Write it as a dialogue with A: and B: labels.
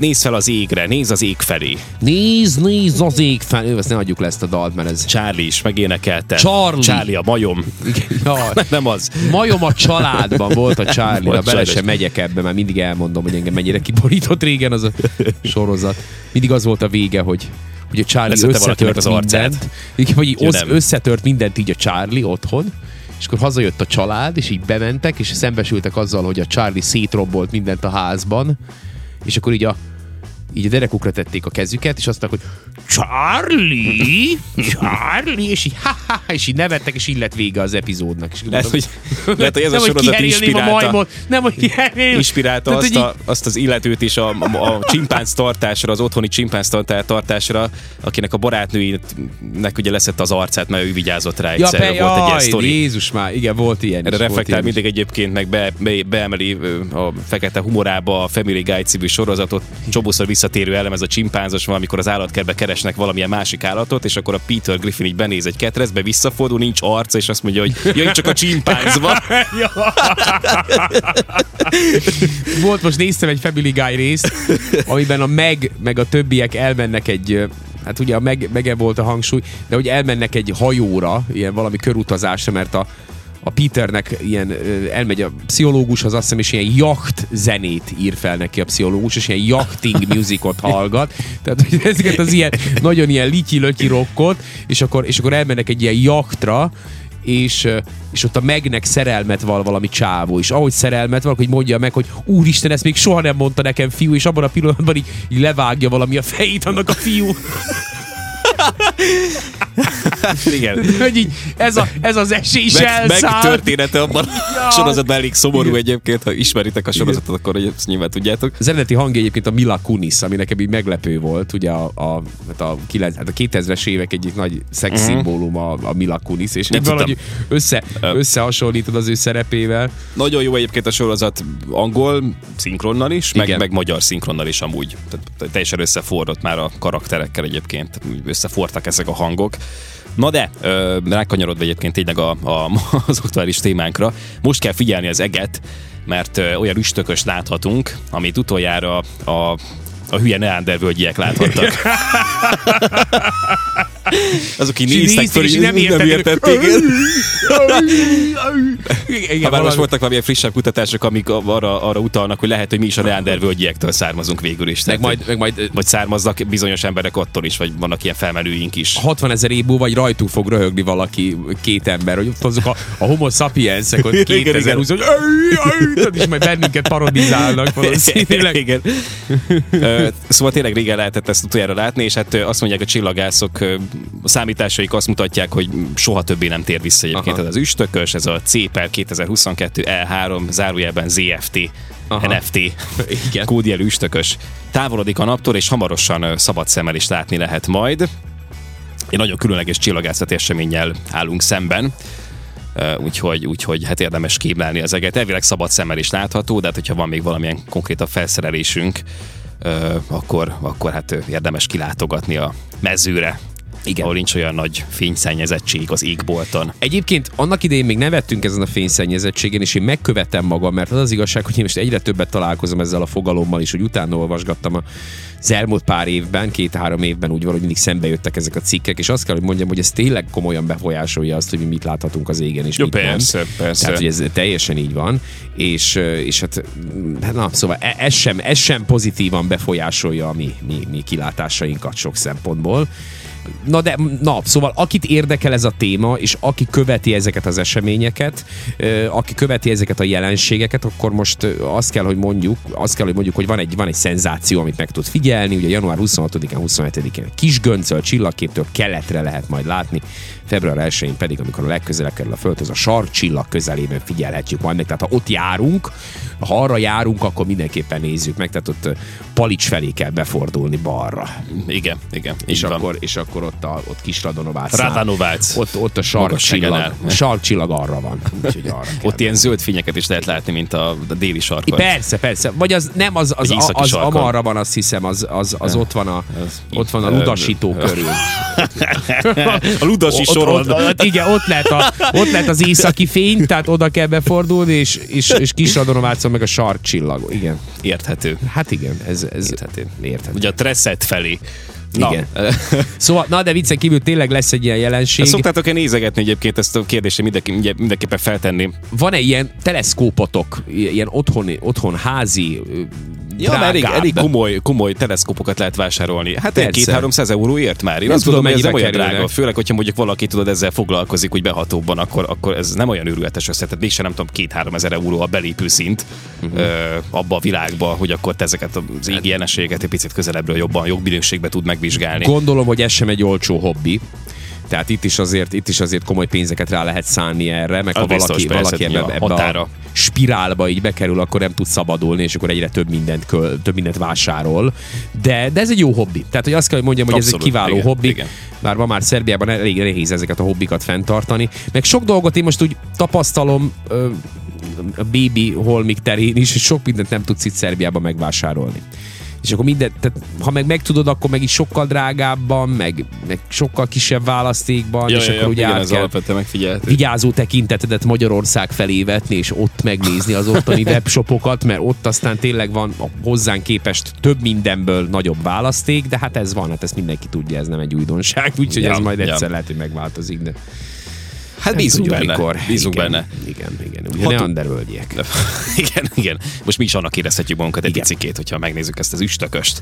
A: Nézz fel az égre, nézz az ég felé.
B: Nézd, nézd az ég felé. Ezt ne adjuk le ezt a dalt, mert ez...
A: Charlie is megénekelte.
B: Charlie.
A: Charlie a majom.
B: Ja,
A: Nem az.
B: majom a családban volt a Charlie.
A: Volt
B: bele sem megyek ebbe, mert mindig elmondom, hogy engem mennyire kiborított régen az a sorozat. Mindig az volt a vége, hogy hogy a Charlie
A: Leszette
B: összetört
A: az arcát.
B: mindent. Vagy így
A: Ja,
B: összetört mindent így a Charlie otthon, és akkor hazajött a család, és így bementek, és szembesültek azzal, hogy a Charlie szétrombolt mindent a házban, és akkor így a így a derekukra tették a kezüket, és azt mondták, hogy Charlie, Charlie, és így, ha, ha, és így nevettek, és így lett vége az epizódnak. És
A: Lehet, hogy, lehet, hogy ez
B: nem,
A: a sorozat
B: kiherélném a
A: inspirálta,
B: majmot, nem, hogy kiherélném.
A: inspirálta
B: Tehát,
A: azt,
B: hogy
A: a, azt az illetőt is a, a, a csimpánz tartásra, az otthoni csimpánz tartásra, akinek a barátnőinek ugye leszett az arcát, mert ő vigyázott rá
B: Ja,
A: egyszer.
B: pe,
A: volt egy ilyen sztori.
B: Jézus már, igen, volt ilyen
A: Erre
B: is,
A: reflektál
B: ilyen is.
A: mindig egyébként, meg be, be, beemeli a fekete humorába a Family Guy című sorozatot. Csobuszor visszatérő elem ez a csimpánzos, valamikor az állatkertbe keresnek valamilyen másik állatot, és akkor a Peter Griffin így benéz egy ketrezbe, visszafordul, nincs arca, és azt mondja, hogy jaj, csak a csimpánz van.
B: Volt, most néztem egy Family Guy részt, amiben a Meg, meg a többiek elmennek egy hát ugye a meg, mege volt a hangsúly, de hogy elmennek egy hajóra, ilyen valami körutazásra, mert a, a Peternek ilyen, elmegy a pszichológushoz, azt hiszem, és ilyen yacht zenét ír fel neki a pszichológus, és ilyen yachting musicot hallgat. Tehát hogy ezeket az ilyen, nagyon ilyen lityi-lötyi rockot, és akkor, és akkor elmennek egy ilyen yachtra, és, és ott a megnek szerelmet val valami csávó, és ahogy szerelmet val, hogy mondja meg, hogy úristen, ezt még soha nem mondta nekem fiú, és abban a pillanatban így, így levágja valami a fejét annak a fiú.
A: Igen.
B: hogy így, ez, a, ez az esély is
A: Meg, meg
B: elszállt.
A: története abban
B: Ja.
A: a sorozatban elég szomorú egyébként, ha ismeritek a sorozatot, akkor hogy ezt nyilván tudjátok.
B: Az eredeti hangja egyébként a Mila Kunis, ami nekem így meglepő volt, ugye a, a, hát a, 9, hát a 2000-es évek egyik nagy szex szimbólum a, a Mila Kunis, és
A: Nem
B: valahogy össze, összehasonlítod az ő szerepével.
A: Nagyon jó egyébként a sorozat angol szinkronnal is, meg,
B: Igen.
A: meg magyar szinkronnal is amúgy. Tehát teljesen összeforrott már a karakterekkel egyébként. Összefortak ezek a hangok. Na de, ö, rákanyarodva egyébként tényleg a, a, az aktuális témánkra, most kell figyelni az eget, mert olyan üstökös láthatunk, amit utoljára a, a hülye neandervölgyiek láthattak. Azok így néztek föl,
B: és
A: nem,
B: nem
A: nem
B: értették.
A: értették.
B: Igen,
A: már most voltak valamilyen frissebb kutatások, amik arra, arra utalnak, hogy lehet, hogy mi is a neandervölgyiektől származunk végül is.
B: meg majd, meg majd
A: vagy származnak bizonyos emberek attól is, vagy vannak ilyen felmenőink is.
B: 60 ezer év múlva, vagy rajtuk fog röhögni valaki, két ember, hogy ott azok a, a homo sapiensek,
A: Igen,
B: 2020 hogy és majd bennünket parodizálnak valószínűleg.
A: Igen. Szóval tényleg régen lehetett ezt utoljára látni, és hát azt mondják a csillagászok, a számításaik azt mutatják, hogy soha többé nem tér vissza egyébként
B: Aha.
A: ez az üstökös, ez a CPER 2022 E3, zárójelben ZFT,
B: Aha.
A: NFT,
B: Igen.
A: kódjelű üstökös. Távolodik a naptól, és hamarosan szabad szemmel is látni lehet majd. Egy nagyon különleges csillagászati eseménnyel állunk szemben. Úgyhogy, úgyhogy hát érdemes kémlelni az eget. Elvileg szabad szemmel is látható, de hát hogyha van még valamilyen konkrétabb felszerelésünk, ö, akkor, akkor hát érdemes kilátogatni a mezőre.
B: Igen.
A: Ahol nincs olyan nagy fényszennyezettség az égbolton.
B: Egyébként annak idején még nevettünk ezen a fényszennyezettségen, és én megkövetem magam, mert az az igazság, hogy én most egyre többet találkozom ezzel a fogalommal is, hogy utána olvasgattam a az elmúlt pár évben, két-három évben úgy valahogy mindig szembe jöttek ezek a cikkek, és azt kell, hogy mondjam, hogy ez tényleg komolyan befolyásolja azt, hogy mi mit láthatunk az égen, és
A: Jó,
B: mit
A: persze,
B: nem.
A: persze.
B: Tehát, hogy ez teljesen így van, és, és hát, hát na, szóval e- ez sem, ez sem pozitívan befolyásolja a mi, mi, mi kilátásainkat sok szempontból. Na de, na, szóval akit érdekel ez a téma, és aki követi ezeket az eseményeket, aki követi ezeket a jelenségeket, akkor most azt kell, hogy mondjuk, azt kell, hogy mondjuk, hogy van egy, van egy szenzáció, amit meg tud figyelni, ugye január 26-án, 27-én kis göncöl csillagképtől keletre lehet majd látni, február 1-én pedig, amikor a legközelebb kerül a Földhöz, a sarcsillag közelében figyelhetjük majd meg. Tehát ha ott járunk, ha arra járunk, akkor mindenképpen nézzük meg, tehát ott Palics felé kell befordulni balra.
A: Igen, igen.
B: És akkor, és akkor akkor ott, a, ott kis Radonovác.
A: Radanovácz.
B: Ott, ott a sarkcsillag, sarkcsillag arra van. Úgyhogy arra.
A: Ott ilyen zöld fényeket is lehet látni, mint a, a déli sarkon.
B: Persze, persze. Vagy az nem, az, az, az, az amarra van, azt hiszem, az, az, az ott van a, ott van a ludasító körül.
A: a ludasi soron.
B: igen, ott lehet, a, ott lehet az északi fény, tehát oda kell befordulni, és, és, és kis Radonovácon meg a sarkcsillag. Igen.
A: Érthető.
B: Hát igen, ez, ez
A: Érthető.
B: érthető.
A: Ugye a Tresset felé. Na,
B: Igen. Szóval, na de viccen kívül tényleg lesz egy ilyen jelenség.
A: Szoktátok-e nézegetni egyébként ezt a kérdést, mindenki, mindenképpen feltenni?
B: Van-e ilyen teleszkópotok, ilyen otthon, otthon házi,
A: Ja, mert elég,
B: drágább?
A: elég komoly, komoly teleszkópokat lehet vásárolni. Hát egy
B: Persze.
A: két 300 euróért már. Én
B: Nem
A: azt tudom, hogy ez nem olyan drága. Főleg, hogyha mondjuk valaki tudod ezzel foglalkozik, úgy behatóbban, akkor, akkor ez nem olyan őrületes össze. Tehát mégsem nem tudom, két-három ezer euró a belépő szint uh-huh. ö, abba a világba, hogy akkor te ezeket az égi jelenségeket egy picit közelebbről jobban, jobb minőségben tud megvizsgálni.
B: Gondolom, hogy ez sem egy olcsó hobbi. Tehát itt is azért, itt is azért komoly pénzeket rá lehet szánni erre, meg
A: Az
B: ha
A: biztos,
B: valaki,
A: persze,
B: valaki ebbe, ebbe
A: határa.
B: a spirálba így bekerül, akkor nem tud szabadulni, és akkor egyre több mindent, köl, több mindent vásárol. De, de ez egy jó hobbi. Tehát, hogy azt kell, hogy mondjam, hogy ez egy
A: Abszolút,
B: kiváló
A: igen,
B: hobbi.
A: igen.
B: Bár ma már Szerbiában elég nehéz ezeket a hobbikat fenntartani. Meg sok dolgot én most úgy tapasztalom, a baby holmik terén is, hogy sok mindent nem tudsz itt Szerbiában megvásárolni. És akkor minden, tehát ha meg megtudod, akkor meg is sokkal drágábban, meg, meg sokkal kisebb választékban, és akkor ugye
A: igen,
B: át kell
A: alapvetően megfigyelhető.
B: vigyázó tekintetedet Magyarország felé vetni, és ott megnézni az ottani webshopokat, mert ott aztán tényleg van a hozzánk képest több mindenből nagyobb választék, de hát ez van, hát ezt mindenki tudja, ez nem egy újdonság, úgyhogy
A: Ja,
B: ez majd
A: ja.
B: egyszer lehet, hogy megváltozik, de
A: Hát bízunk
B: tudjuk,
A: benne.
B: mikor.
A: Bízunk
B: igen,
A: benne.
B: Igen, igen. Ugye
A: Ha
B: ne
A: tud-
B: undervölgyek.
A: igen, igen. Most mi is annak érezhetjük magunkat egy
B: Igen.
A: picikét, hogyha megnézzük ezt az üstököst.